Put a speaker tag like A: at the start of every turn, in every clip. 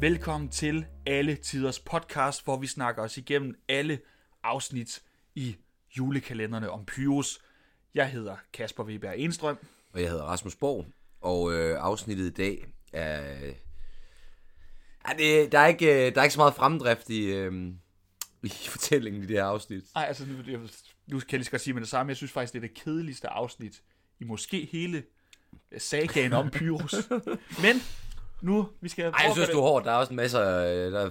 A: Velkommen til Alle Tiders podcast, hvor vi snakker os igennem alle afsnit i julekalenderne om Pyrus. Jeg hedder Kasper Weber Enstrøm.
B: Og jeg hedder Rasmus Borg, og øh, afsnittet i dag er... er det, der, er ikke, øh, der er ikke så meget fremdrift i, øh, i fortællingen i det her afsnit.
A: Nej, altså nu, jeg, nu kan jeg lige godt sige med det samme. Jeg synes faktisk, det er det kedeligste afsnit i måske hele sagaen om Pyrus. Men nu, vi skal...
B: Ej, jeg synes, du er hård. Der er også en masse øh, der er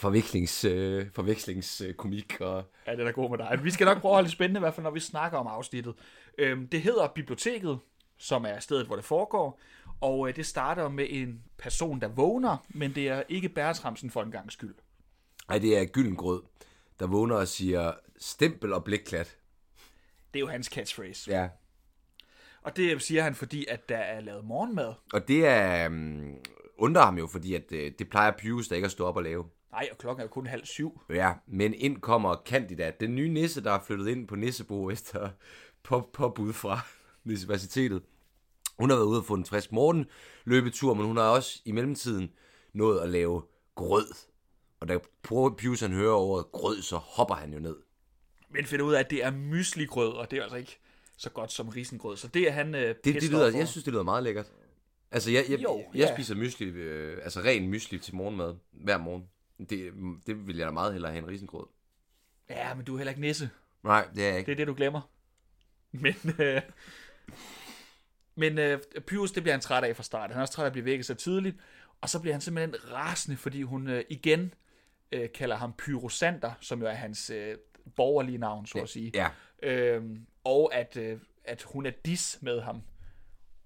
B: forvekslings, øh, forvekslingskomik. Og...
A: Ja, det er da god med dig. Vi skal nok prøve at holde det spændende, i hvert fald når vi snakker om afsnittet. Øhm, det hedder Biblioteket, som er stedet, hvor det foregår. Og øh, det starter med en person, der vågner, men det er ikke Bertramsen for en gang skyld.
B: Nej, det er Gyllengrød, der vågner og siger stempel og blikklat.
A: Det er jo hans catchphrase.
B: Ja.
A: Og det siger han, fordi at der er lavet morgenmad.
B: Og det er, um, undrer ham jo, fordi at, uh, det plejer Pius der ikke at stå op og lave.
A: Nej, og klokken er jo kun halv syv.
B: Ja, men ind kommer Candidat, den nye nisse, der er flyttet ind på Nissebo efter på, påbud fra universitetet. Hun har været ude og få en frisk morgen løbetur, men hun har også i mellemtiden nået at lave grød. Og da Pius han hører ordet grød, så hopper han jo ned.
A: Men finder ud af, at det er mysligrød, og det er altså ikke så godt som risengrød. Så det er han øh,
B: det, det lyder, Jeg synes, det lyder meget lækkert. Altså, jeg, jeg,
A: Jo,
B: jeg
A: ja.
B: spiser mysli, øh, altså ren mysli til morgenmad hver morgen. Det, det vil jeg da meget hellere have en risengrød.
A: Ja, men du er heller ikke nisse.
B: Nej, det er jeg ikke.
A: Det er det, du glemmer. Men, øh, men øh, Pyrus, det bliver han træt af fra start. Han er også træt af at blive vækket så tidligt. Og så bliver han simpelthen rasende, fordi hun øh, igen øh, kalder ham Pyrosander, som jo er hans øh, borgerlige navn, så at sige.
B: Ja,
A: Øhm, og at, øh, at hun er dis med ham.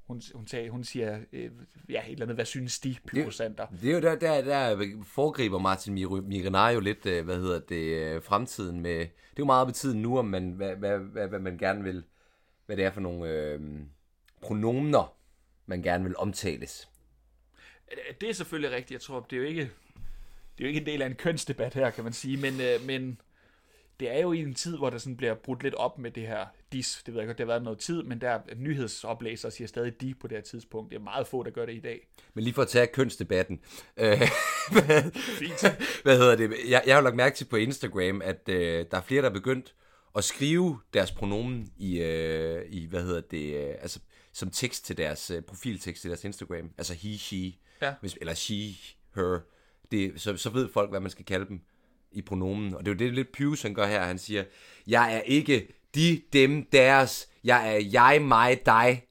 A: Hun, hun, sagde, hun siger, øh, ja, et eller andet, hvad synes de, Pyrosander?
B: det er jo der, der, der foregriber Martin Mir- Migrenar jo lidt, øh, hvad hedder det, øh, fremtiden med, det er jo meget på tiden nu, om man, hvad, hvad, hvad, hvad man gerne vil, hvad det er for nogle øh, pronomener, man gerne vil omtales.
A: Det er selvfølgelig rigtigt. Jeg tror, det er jo ikke, det er jo ikke en del af en kønsdebat her, kan man sige, men, øh, men det er jo i en tid, hvor der sådan bliver brudt lidt op med det her dis. Det ved jeg godt, det har været noget tid, men der er nyhedsoplæsere siger stadig de på det her tidspunkt. Det er meget få, der gør det i dag.
B: Men lige for at tage kønsdebatten. Øh,
A: Fint.
B: hvad hedder det? Jeg, jeg har lagt mærke til på Instagram, at øh, der er flere, der er begyndt at skrive deres pronomen i, øh, i hvad hedder det, øh, altså som tekst til deres øh, profiltekst til deres Instagram. Altså he, she,
A: Ja.
B: hvis, eller she, her. Det, så, så ved folk, hvad man skal kalde dem i pronomen. Og det er jo det, lidt Pius, han gør her. Han siger, jeg er ikke de, dem, deres. Jeg er jeg, mig, dig.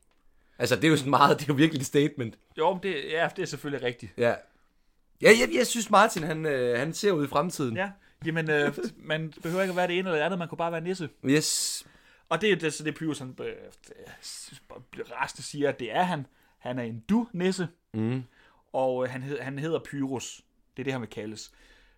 B: Altså, det er jo sådan meget, det er jo virkelig et statement.
A: Jo, men det, ja, det er selvfølgelig rigtigt.
B: Ja. Ja, jeg, jeg synes Martin, han, øh, han ser ud i fremtiden.
A: Ja, jamen, øh, man behøver ikke at være det ene eller det andet, man kunne bare være nisse.
B: Yes.
A: Og det er det, så det Pyrus, han øh, resten siger, at det er han. Han er en du-nisse,
B: Mm.
A: og øh, han, hed, han hedder Pyrus. Det er det, han vil kaldes.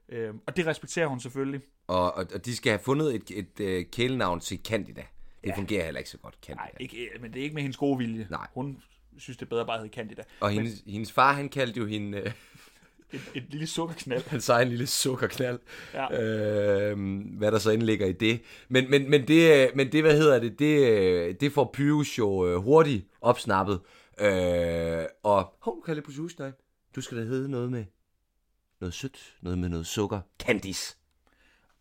A: Øh, og det respekterer hun selvfølgelig.
B: Og, og, og de skal have fundet et, et, et kælenavn til Candida. Det ja. fungerer heller ikke så godt, Candida.
A: Nej, ikke, øh, men det er ikke med hendes gode vilje.
B: Nej.
A: Hun synes, det er bedre bare at hedde Candida.
B: Og hendes, hendes far, han kaldte jo hende, øh,
A: Et, et lille sukkerknald.
B: hans egen lille sukkerknald.
A: Ja.
B: Øh, hvad der så indligger i det. Men, men, men, det, men det, hvad hedder det, det, øh, det får Pyrus jo øh, hurtigt opsnappet. Øh, og, hov, kan jeg lidt på Du skal da hedde noget med noget sødt, noget med noget sukker. Candice.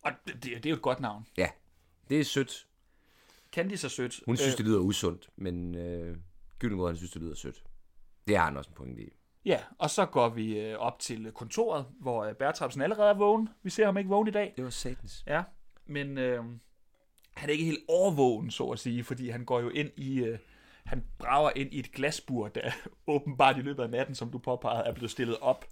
A: Og det, det, er jo et godt navn.
B: Ja, det er sødt.
A: Candice er sødt.
B: Hun synes, det lyder usundt, men øh, Gyllengrød, han synes, det lyder sødt. Det har han også en pointe i.
A: Ja, og så går vi øh, op til kontoret, hvor øh, Bertramsen allerede er vågen. Vi ser ham ikke vågen i dag.
B: Det var satans.
A: Ja, men øh, han er ikke helt overvågen, så at sige, fordi han går jo ind i... Øh, han brager ind i et glasbur, der åbenbart i løbet af natten, som du påpegede, er blevet stillet op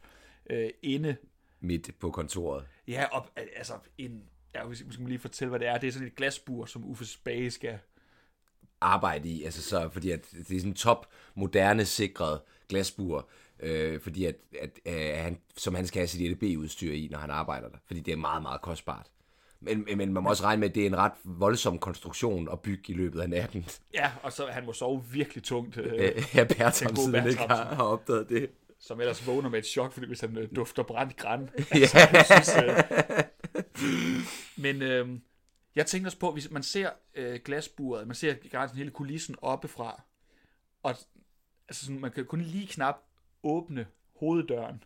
A: øh, inde.
B: Midt på kontoret.
A: Ja, al- altså en... Ja, skal lige fortælle, hvad det er. Det er sådan et glasbur, som Uffe Spage skal...
B: Arbejde i, altså så, fordi at det er sådan top, moderne, sikret glasbur, øh, fordi at, at øh, han, som han skal have sit EDB-udstyr i, når han arbejder der, fordi det er meget, meget kostbart. Men, men- man må også regne med, at det er en ret voldsom konstruktion at bygge i løbet af natten.
A: Ja, og så han må sove virkelig tungt, øh,
B: Øh, ja, Bertram siden ikke har, har opdaget det.
A: Som ellers vågner med et chok, fordi hvis han øh, dufter brændt græn. Jeg synes, øh, men øh, jeg tænker også på, hvis man ser øh, glasburet, man ser garanteret hele kulissen oppefra, og altså sådan, man kan kun lige knap åbne hoveddøren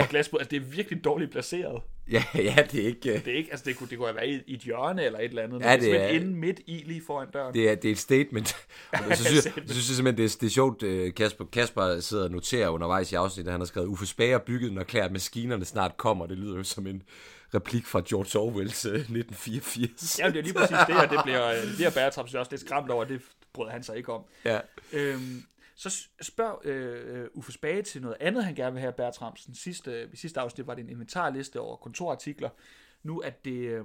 A: for glasbord. Altså, det er virkelig dårligt placeret.
B: ja, ja, det er ikke... øh,
A: Det er ikke, altså det kunne, det kunne have været i, et hjørne eller et eller andet.
B: Ja, det er-
A: inde midt i, lige foran døren.
B: Det er, det er et statement. Og så synes, jeg, så synes jeg simpelthen, det er, det er sjovt, øh, Kasper, Kasper sidder og noterer undervejs i afsnittet, han har skrevet, Uffe Spager bygget, når klæder maskinerne snart kommer. Det lyder jo som en replik fra George Orwells øh, 1984.
A: Ja, det er lige præcis det, og det bliver, øh, det bliver Bertram så også lidt skræmt over, det brød han sig ikke om.
B: Ja.
A: Øhm, så spørg øh, Uffe Spage til noget andet, han gerne vil have, Bertramsen. Sidste, I sidste afsnit var det en inventarliste over kontorartikler. Nu at det, øh,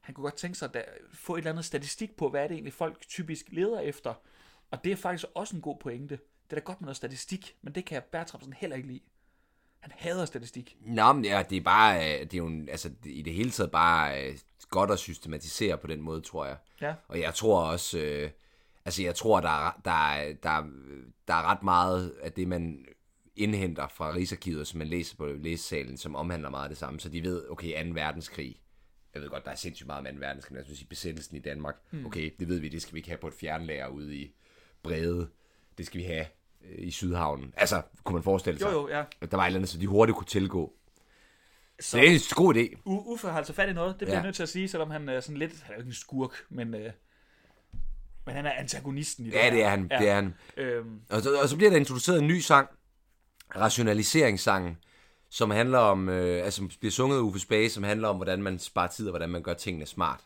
A: han kunne godt tænke sig at da, få et eller andet statistik på, hvad er det egentlig folk typisk leder efter. Og det er faktisk også en god pointe. Det er da godt med noget statistik, men det kan Bertramsen heller ikke lide. Han hader statistik.
B: Nå, men ja, det er bare, øh, det er jo altså, i det hele taget bare øh, godt at systematisere på den måde, tror jeg.
A: Ja.
B: Og jeg tror også, øh, altså jeg tror, der er, der, er, der, er, der er ret meget af det, man indhenter fra Rigsarkivet, som man læser på læsesalen, som omhandler meget af det samme. Så de ved, okay, 2. verdenskrig, jeg ved godt, der er sindssygt meget om 2. verdenskrig, men jeg sige besættelsen i Danmark. Mm. Okay, det ved vi, det skal vi ikke have på et fjernlager ude i Brede. Det skal vi have øh, i Sydhavnen. Altså, kunne man forestille sig,
A: Jo, jo, ja.
B: at der var et eller andet, så de hurtigt kunne tilgå. Så det er en god idé.
A: U- Uffe har altså fat i noget, det bliver
B: Ja.
A: jeg nødt til at sige, selvom han er sådan lidt, han er jo ikke en skurk, men, øh, men han er antagonisten i det
B: Ja, det er han. Ja. Det er han.
A: Øhm,
B: Og så, og så bliver der introduceret en ny sang, rationaliseringssangen, som handler om, øh, altså som bliver sunget af Uffe Spage, som handler om, hvordan man sparer tid, og hvordan man gør tingene smart.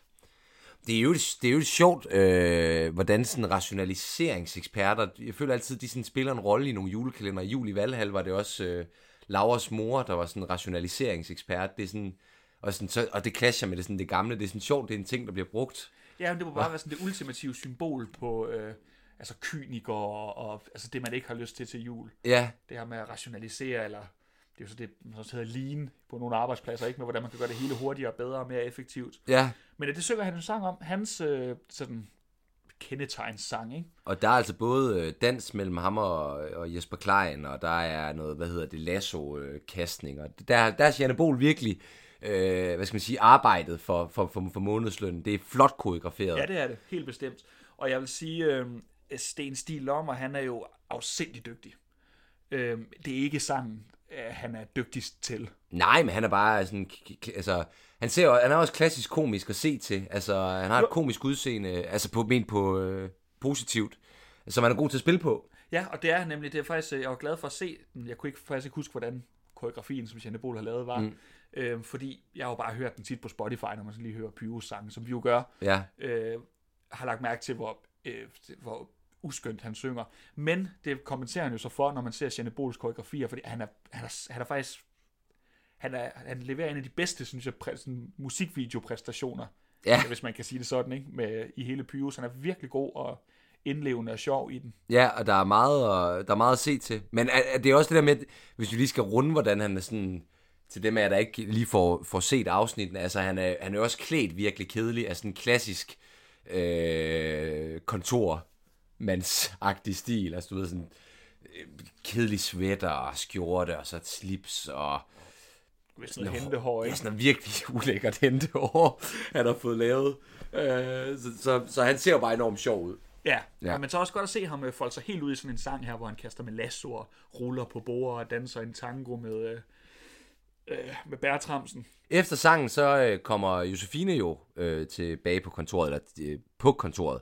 B: Det er jo, det er jo sjovt, øh, hvordan sådan rationaliseringseksperter, jeg føler altid, de sådan spiller en rolle i nogle julekalender. I jul i Valhall var det også øh, Lauras mor, der var sådan en rationaliseringsekspert. Det er sådan, og, sådan, så, og det clasher med det, sådan, det gamle. Det er sådan sjovt, det er en ting, der bliver brugt.
A: Ja, men det må bare være sådan det ultimative symbol på øh, altså kynikere og, og altså det, man ikke har lyst til til jul.
B: Ja,
A: Det her med at rationalisere, eller det er jo så det, man også hedder lean på nogle arbejdspladser, ikke med hvordan man kan gøre det hele hurtigere, bedre og mere effektivt.
B: ja.
A: Men øh, det synger han en sang om, hans øh, sådan kendetegnssang, ikke?
B: Og der er altså både øh, dans mellem ham og, og Jesper Klein, og der er noget, hvad hedder det, lasso-kastning, og der, der er Janne Bol virkelig, øh, hvad skal man sige, arbejdet for, for, for, for månedslønnen. Det er flot koreograferet.
A: Ja, det er det. Helt bestemt. Og jeg vil sige, øh, Sten Stig Lommer, han er jo afsindig dygtig. Øh, det er ikke sangen, øh, han er dygtigst til.
B: Nej, men han er bare sådan, altså, han, ser, han er også klassisk komisk at se til. Altså, han har et komisk udseende, altså på, ment på øh, positivt, som han er god til at spille på.
A: Ja, og det er nemlig, det er faktisk, øh, jeg var glad for at se den. Jeg kunne ikke, faktisk ikke huske, hvordan koreografien, som Janne Bol har lavet, var. Mm. Øh, fordi jeg har jo bare hørt den tit på Spotify, når man så lige hører Pyrus sange, som vi jo gør.
B: Ja,
A: øh, har lagt mærke til, hvor, øh, hvor uskyndt han synger. Men det kommenterer han jo så for, når man ser Janne Bols koreografier, fordi han er, han er, han er faktisk han, er, han leverer en af de bedste, synes jeg, præ, sådan, musikvideopræstationer,
B: ja,
A: hvis man kan sige det sådan, ikke? Med, i hele Pyrus. Han er virkelig god og indlevende og sjov i den.
B: Ja, og der er meget, der er meget at se til. Men er, er det er også det der med, hvis vi lige skal runde, hvordan han er sådan, til dem af jer, der ikke lige får, får set afsnitten, altså han er, han er også klædt virkelig kedelig, af sådan en klassisk øh, kontormandsagtig stil, altså du ved sådan øh, kedelig sweater og skjorte, og så et slips, og
A: Hvis sådan noget hentehår,
B: Ja,
A: ikke?
B: sådan noget virkelig ulækkert hentehår, han har fået lavet. Øh, så, så, så han ser jo bare enormt sjov ud.
A: Ja,
B: Ja.
A: ja. men så også godt at se ham øh, folde sig helt ud i sådan en sang her, hvor han kaster med lasso og ruller på bord og danser en tango med, øh, øh, med Bertramsen.
B: Efter sangen, så øh, kommer Josefine jo øh, tilbage på kontoret, eller øh, på kontoret.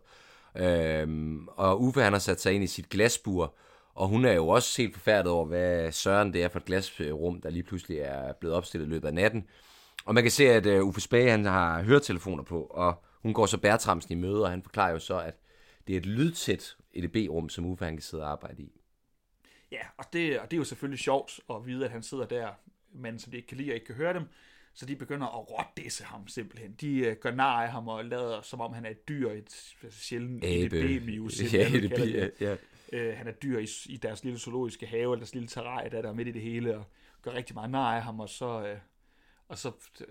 B: Øhm, og Uffe, han har sat sig ind i sit glasbur, og hun er jo også helt forfærdet over, hvad søren det er for et glasrum, der lige pludselig er blevet opstillet i løbet af natten. Og man kan se, at øh, Uffe Spage, han har høretelefoner på, og hun går så Bertramsen i møde, og han forklarer jo så, at det er et lydtæt EDB-rum, som Uffe han kan sidde og arbejde i.
A: Ja, og det, og det er jo selvfølgelig sjovt at vide, at han sidder der, men som de ikke kan lide og ikke kan høre dem. Så de begynder at rådisse ham simpelthen. De øh, gør nar af ham og lader, som om han er et dyr, et sjældent
B: Abe.
A: EDB-mius.
B: Ja, EDB, ja, ja.
A: Øh, han er dyr i, i deres lille zoologiske have, eller deres lille terrarie, der er der midt i det hele, og gør rigtig meget nar af ham, og så, øh, og så øh,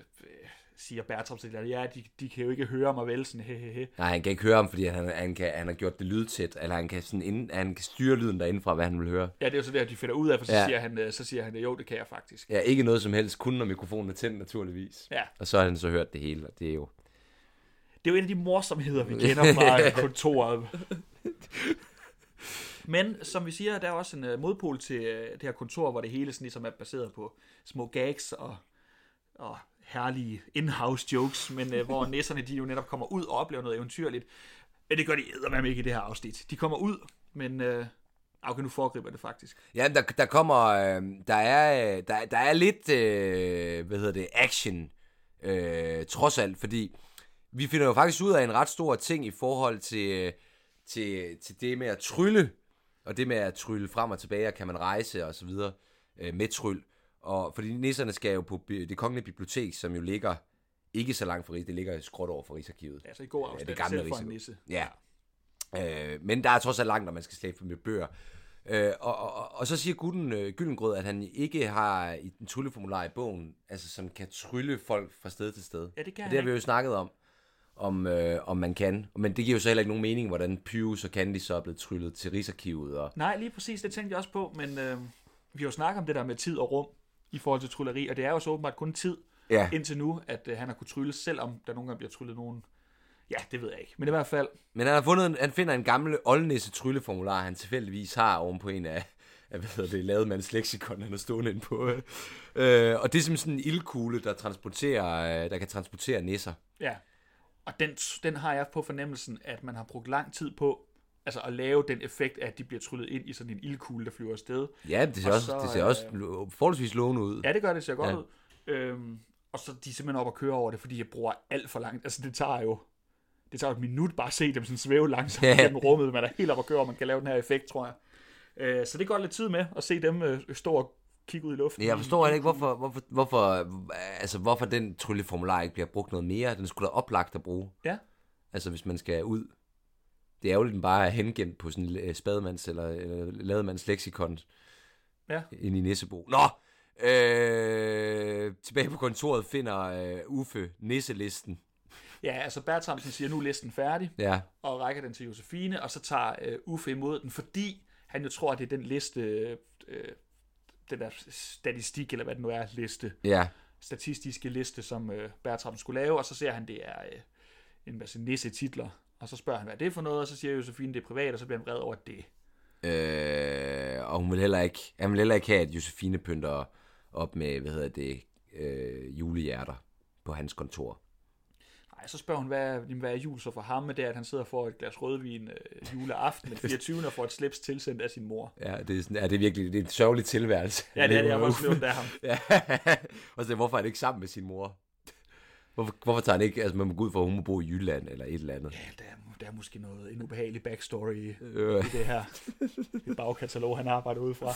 A: siger Bertram til dem, ja, de, de kan jo ikke høre mig vel, sådan hehehe.
B: Nej, han kan ikke høre ham, fordi han, han, kan, han har gjort det lydtæt, eller han kan, sådan ind, han kan styre lyden derindefra, hvad han vil høre.
A: Ja, det er jo så der, de finder ud af, for så,
B: Ja.
A: ja. siger han, øh, så siger han, jo, det kan jeg faktisk.
B: Ja, ikke noget som helst, kun når mikrofonen er tændt, naturligvis.
A: Ja.
B: Og så har han så hørt det hele, og det er jo...
A: Det er jo en af de morsomheder, vi kender fra kontoret. Men som vi siger, der er også en uh, modpol til det her kontor, hvor det hele sådan ligesom er baseret på små gags og, og herlige in-house jokes, men uh, hvor nisserne de jo netop kommer ud og oplever noget eventyrligt. Men det gør de eddermame ikke i det her afsnit. De kommer ud, men... Uh, Okay, nu foregriber det faktisk.
B: Ja, der, der kommer, øh, der er, der, der er lidt, øh, hvad hedder det, action, øh, trods alt, fordi vi finder jo faktisk ud af en ret stor ting i forhold til, til, til det med at trylle, og det med at trylle frem og tilbage, og kan man rejse og så videre øh, med tryl. Og fordi nisserne skal jo på det kongelige bibliotek, som jo ligger ikke så langt fra Rig, det ligger skråt over for Rigsarkivet.
A: Ja, så i god afstand,
B: det gamle
A: selv for en nisse.
B: Ja. Øh, men der er trods alt langt, når man skal slæbe med bøger. Øh, og, og, og så siger gutten øh, Gyllengrød, at han ikke har i den trylleformular i bogen, altså som kan trylle folk fra sted til sted.
A: Ja, det kan
B: og det har vi jo snakket om, om, øh, om man kan. Men det giver jo så heller ikke nogen mening, hvordan Pius og Candice så er blevet tryllet til Rigsarkivet. Og,
A: Nej, lige præcis, det tænkte jeg også på, men øh, vi har jo snakket om det der med tid og rum i forhold til trylleri, og det er jo så åbenbart kun tid
B: ja,
A: indtil nu, at øh, han har kunnet trylle, selvom der nogle gange bliver tryllet nogen. Ja, det ved jeg ikke. Men i hvert fald,
B: men han, har fundet en, han finder en gammel oldnisse trylleformular, han tilfældigvis har oven på en af, af hvad hedder det, lademands leksikon, han er stående inde på. Øh, og det er som sådan en ildkugle, der, transporterer, øh, der kan transportere nisser.
A: ja. Og den, den har jeg på fornemmelsen, at man har brugt lang tid på, altså at lave den effekt, at de bliver tryllet ind i sådan en ildkugle, der flyver afsted.
B: Ja, det ser,
A: Og
B: også,
A: så,
B: det ser også lo- forholdsvis lovende ud.
A: Ja, det gør det, ser godt
B: Ja.
A: ud. Øhm, og så er de simpelthen op og køre over det, fordi jeg bruger alt for langt. Altså det tager jo det tager et minut bare at se dem sådan svæve langsomt
B: Ja.
A: gennem rummet. Man er helt op og køre, og man kan lave den her effekt, tror jeg. Øh, så det går lidt tid med at se dem øh, stå og kigge ud i luften.
B: Jeg forstår heller ikke, hvorfor, hvorfor, hvorfor, altså, hvorfor den trylleformular ikke bliver brugt noget mere. Den skulle da oplagt at bruge.
A: Ja.
B: Altså, hvis man skal ud. Det er jo den bare er hengemt på sådan en øh, spademands eller, eller lademands leksikon
A: Ja.
B: ind i Nissebo. Nå! Øh, tilbage på kontoret finder øh, Uffe nisselisten.
A: Ja, altså Bertramsen siger, nu er listen færdig,
B: Ja,
A: og rækker den til Josefine, og så tager øh, Uffe imod den, fordi han jo tror, at det er den liste, øh, den der statistik, eller hvad det nu er, liste,
B: ja.
A: statistiske liste, som øh, Bertram skulle lave, og så ser han, det er øh, en masse nisse-titler, og så spørger han, hvad er det for noget, og så siger Josefine, det er privat, og så bliver han vred over det.
B: Øh, og hun vil heller ikke, han vil heller ikke have, at Josefine pynter op med, hvad hedder det, øh, julehjerter på hans kontor.
A: Nej, så spørger hun, hvad er, hvad er jul så for ham, med det er, at han sidder og får et glas rødvin øh, juleaften den 24. og får et slips tilsendt af sin mor.
B: Ja, det er, sådan, ja, det er virkelig det er en sørgelig tilværelse.
A: Ja, det er det, jeg var også af ham.
B: Ja, og så hvorfor er han ikke sammen med sin mor? Hvorfor, hvorfor tager han ikke, altså man må gå ud for, at hun må bo i Jylland eller et eller andet.
A: Ja, der er, der er måske noget, en ubehagelig backstory i,
B: Øh.
A: i det her det bagkatalog, han arbejder ud fra.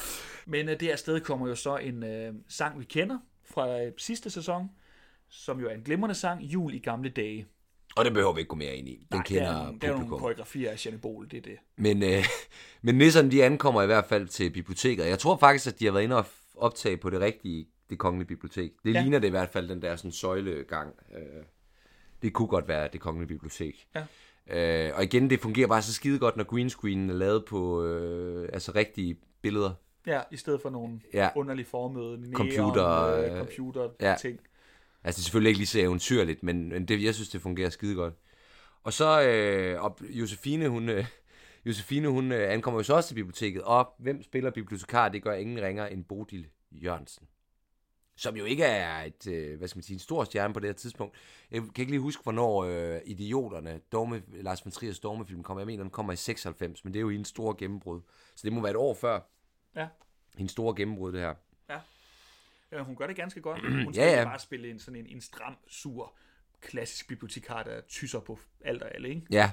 A: Men øh, det her sted kommer jo så en øh, sang, vi kender fra øh, sidste sæson, som jo er en glimrende sang, Jul i gamle dage.
B: Og det behøver vi ikke gå mere ind i. Den
A: Nej,
B: kender
A: der er, nogle- der er nogle koreografier af Janne Bol, det er det.
B: Men, øh, men nisserne, de ankommer i hvert fald til biblioteket. Jeg tror faktisk, at de har været inde og optage på det rigtige, det kongelige bibliotek. Det
A: Ja.
B: ligner det i hvert fald, den der sådan søjlegang. Øh, det kunne godt være det kongelige bibliotek.
A: Ja.
B: Øh, og igen, det fungerer bare så skide godt, når green screen er lavet på øh, altså rigtige billeder.
A: Ja, i stedet for nogle
B: Ja.
A: underligt formede neon,
B: Computer,
A: øh,
B: øh,
A: computer
B: ja.
A: ting.
B: Altså det er selvfølgelig ikke lige så eventyrligt, men, men det, jeg synes, det fungerer skide godt. Og så, øh, og Josefine, hun, øh, Josefine, hun øh, ankommer jo så også til biblioteket, og hvem spiller bibliotekar? Det gør ingen ringer end Bodil Jørgensen. Som jo ikke er et, øh, hvad skal man sige, en stor stjerne på det her tidspunkt. Jeg kan ikke lige huske, hvornår øh, Idioterne, Dogme, Lars von Triers Dogmefilm kommer. Jeg mener, den kommer i 96, men det er jo hendes store gennembrud. Så det må være et år før
A: Ja.
B: hendes store gennembrud, det her.
A: Ja, hun gør det ganske godt. Hun skal
B: Ja,
A: ja,
B: ja.
A: bare spille en sådan en, en stram, sur, klassisk bibliotekar, der tysser på alt og alle, ikke?
B: Ja.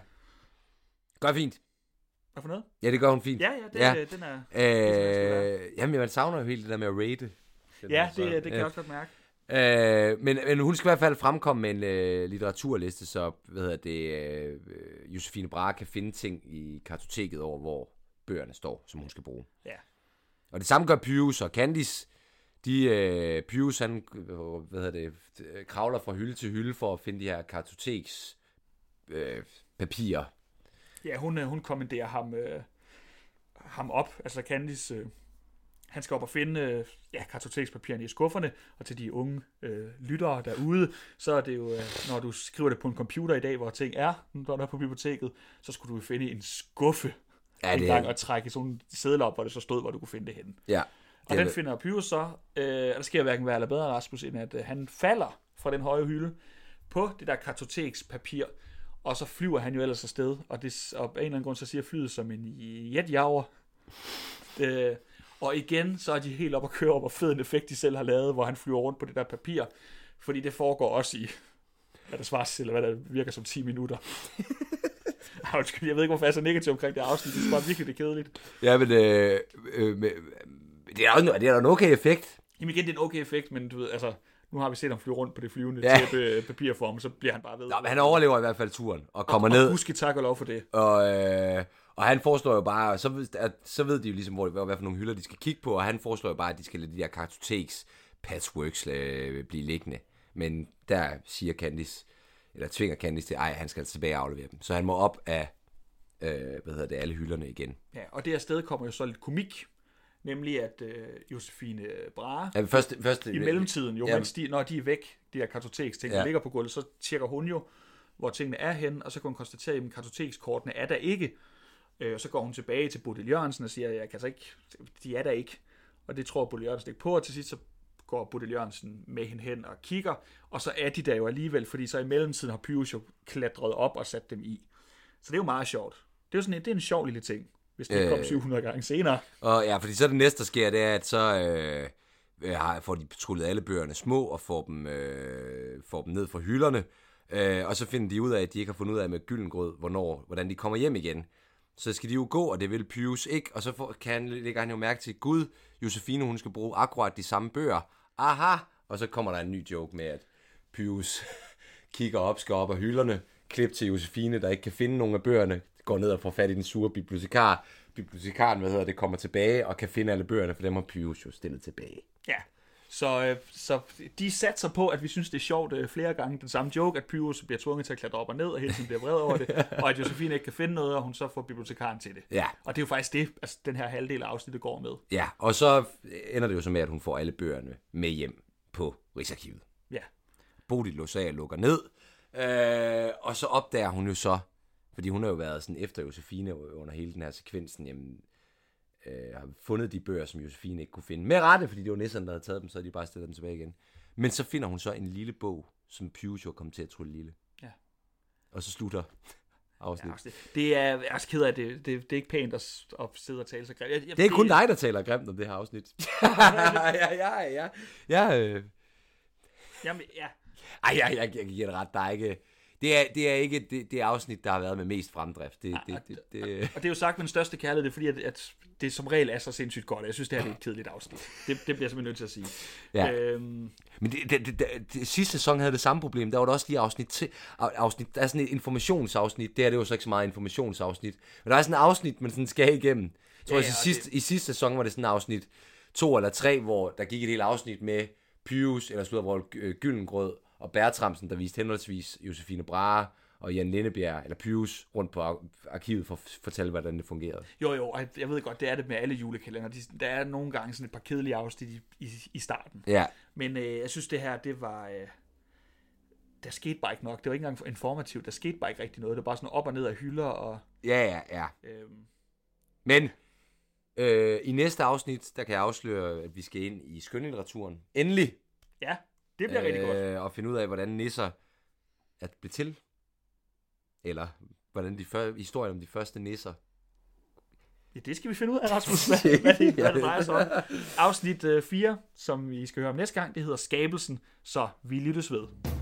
B: Gør fint.
A: Hvad for noget?
B: Ja, det gør hun fint.
A: Ja, ja, det,
B: Ja.
A: ja. den er...
B: Øh, jamen, man savner jo helt det der med at rate.
A: Ja, det, det kan jeg også godt mærke.
B: Øh, men, men hun skal i hvert fald fremkomme med en øh, litteraturliste, så hvad hedder det, øh, Josefine Brahe kan finde ting i kartoteket over, hvor bøgerne står, som hun skal bruge.
A: Ja.
B: Og det samme gør Pius og Candice. De, øh, Pius, han hvad hedder det, kravler fra hylde til hylde for at finde de her kartoteks øh, papirer.
A: Ja, hun, øh, hun kommanderer ham, øh, ham op, altså Candice... Øh, han skal op og finde øh, ja, kartotekspapirerne i skufferne, og til de unge øh, lyttere derude, så er det jo, øh, når du skriver det på en computer i dag, hvor ting er, når du er på biblioteket, så skulle du finde en skuffe.
B: Ja,
A: en
B: det
A: gang og trække sådan nogle sædler op, hvor det så stod, hvor du kunne finde det henne.
B: ja.
A: Og den finder Pyrus så, øh, og der sker hverken værre eller bedre, Rasmus, end at øh, han falder fra den høje hylde på det der kartotekspapir, og så flyver han jo ellers afsted, og, det, og af en eller anden grund så siger flyet som en jetjager. Øh, og igen, så er de helt op at køre op, hvor fed en effekt de selv har lavet, hvor han flyver rundt på det der papir, fordi det foregår også i, hvad der svares til, eller hvad der virker som 10 minutter. Ej, Undskyld, jeg ved ikke, hvorfor jeg er så negativ omkring det afsnit. Det er bare virkelig det kedeligt.
B: Ja, men øh, øh, med, det er også det er en okay effekt.
A: Jamen igen, det er en okay effekt, men du ved, altså, nu har vi set ham flyve rundt på det flyvende
B: Ja.
A: tæppe papirform, så bliver han bare ved.
B: Nå, men han overlever i hvert fald turen og kommer
A: og,
B: ned.
A: Og huske tak og lov for det.
B: Og, øh, og han foreslår jo bare, så ved, at, så ved de jo ligesom, hvor, hvad for nogle hylder de skal kigge på, og han foreslår jo bare, at de skal lade de der kartoteks patchworks øh, blive liggende. Men der siger Candice, eller tvinger Candice til, ej, han skal altså tilbage og aflevere dem. Så han må op af, øh, hvad hedder det, alle hylderne igen.
A: Ja, og det sted kommer jo så lidt komik, nemlig at øh, Josefine Brahe,
B: Ja, først, først,
A: i mellemtiden jo,
B: Ja.
A: mens de, når de er væk, de her kartoteksting, der
B: Ja.
A: ligger på gulvet, så tjekker hun jo, hvor tingene er henne, og så kan hun konstatere, at kartotekskortene er der ikke. Øh, og så går hun tilbage til Bodil Jørgensen og siger, jeg kan altså ikke, de er der ikke. Og det tror Bodil Jørgensen ikke på, og til sidst så går Bodil Jørgensen med hende hen og kigger, og så er de der jo alligevel, fordi så i mellemtiden har Pyrus jo klatret op og sat dem i. Så det er jo meget sjovt. Det er jo sådan en, det er en sjov lille ting, hvis det øh... kom
B: Øh.
A: 700 gange senere.
B: Og ja, fordi så det næste, der sker, det er, at så øh, øh, får de patruljet alle bøgerne små og får dem, øh, får dem ned fra hylderne. Øh, og så finder de ud af, at de ikke har fundet ud af med Gyllengrød, hvornår, hvordan de kommer hjem igen. Så skal de jo gå, og det vil Pius ikke. Og så får, kan han, lægger han jo mærke til, Gud, Josefine, hun skal bruge akkurat de samme bøger. Aha! Og så kommer der en ny joke med, at Pius kigger op, skal op af hylderne, klip til Josefine, der ikke kan finde nogen af bøgerne, går ned og får fat i den sure bibliotekar. Bibliotekaren, hvad hedder det, kommer tilbage og kan finde alle bøgerne, for dem har Pius jo stillet tilbage.
A: Ja. Så, øh, så de satser på, at vi synes, det er sjovt øh, flere gange. Den samme joke, at Pyrus bliver tvunget til at klatre op og ned, og hele tiden bliver vred over det, og at Josefine ikke kan finde noget, og hun så får bibliotekaren til det.
B: Ja.
A: Og det er jo faktisk det, altså, den her halvdel af afsnittet går med.
B: Ja, og så ender det jo så med, at hun får alle bøgerne med hjem på Rigsarkivet.
A: Ja.
B: Bodil og lukker ned, øh, og så opdager hun jo så, fordi hun har jo været sådan efter Josefine under hele den her sekvensen, jamen, øh, har fundet de bøger, som Josefine ikke kunne finde. Med rette, fordi det var nisserne, der havde taget dem, så havde de bare stillet dem tilbage igen. Men så finder hun så en lille bog, som jo kom til at trylle lille.
A: Ja.
B: Og så slutter afsnit.
A: Ja, det, det er, jeg er ked af det. det. Det er ikke pænt at, at sidde og tale så grimt. Jeg, jeg,
B: Det er kun dig, der taler grimt om det her afsnit. ja, ja, ja. Ja, øh.
A: Jamen, ja.
B: Ej, jeg, jeg, jeg giver det ret. Der er ikke... Det er, det er ikke det, det afsnit, der har været med mest fremdrift. Det, det, det, det,
A: Og det er jo sagt med den største kærlighed, det er fordi, at, at det som regel er så sindssygt godt. Jeg synes, det her det er et kedeligt afsnit. Det, det bliver jeg simpelthen nødt til at sige.
B: Ja.
A: Øhm,
B: Men det, det, det, det, det, sidste sæson havde det samme problem. Der var der også lige afsnit til, afsnit, der er sådan et informationsafsnit. Det er det jo så ikke så meget informationsafsnit. Men der er sådan et afsnit, man sådan skal igennem. Jeg tror,
A: Ja,
B: ja,
A: og
B: sidste, i sidste sæson var det sådan et afsnit to eller tre, hvor der gik et helt afsnit med Pius, eller slutter, hvor Gyllengrød og Bertramsen, der viste henholdsvis Josefine Brahe og Jan Lindebjerg, eller Pius, rundt på ar- arkivet for at fortælle, hvordan det fungerede.
A: jo, jo, og jeg ved godt, det er det med alle julekalender. De, der er nogle gange sådan et par kedelige afsnit i, i, i starten.
B: Ja,
A: Men øh, jeg synes, det her, det var... Øh, der skete bare ikke nok. Det var ikke engang informativt. Der skete bare ikke rigtig noget. Det var bare sådan op og ned af hylder, og...
B: ja, ja, ja.
A: Øh,
B: Men øh, i næste afsnit, der kan jeg afsløre, at vi skal ind i skønlitteraturen. Endelig!
A: ja, det bliver øh, rigtig godt.
B: Og finde ud af, hvordan nisser er blevet til. Eller hvordan de før, historien om de første nisser.
A: Ja, det skal vi finde ud af, Rasmus, hvad, hvad, det, hvad det drejer sig om. Afsnit øh, 4, som vi skal høre om næste gang, det hedder Skabelsen, så vi lyttes ved.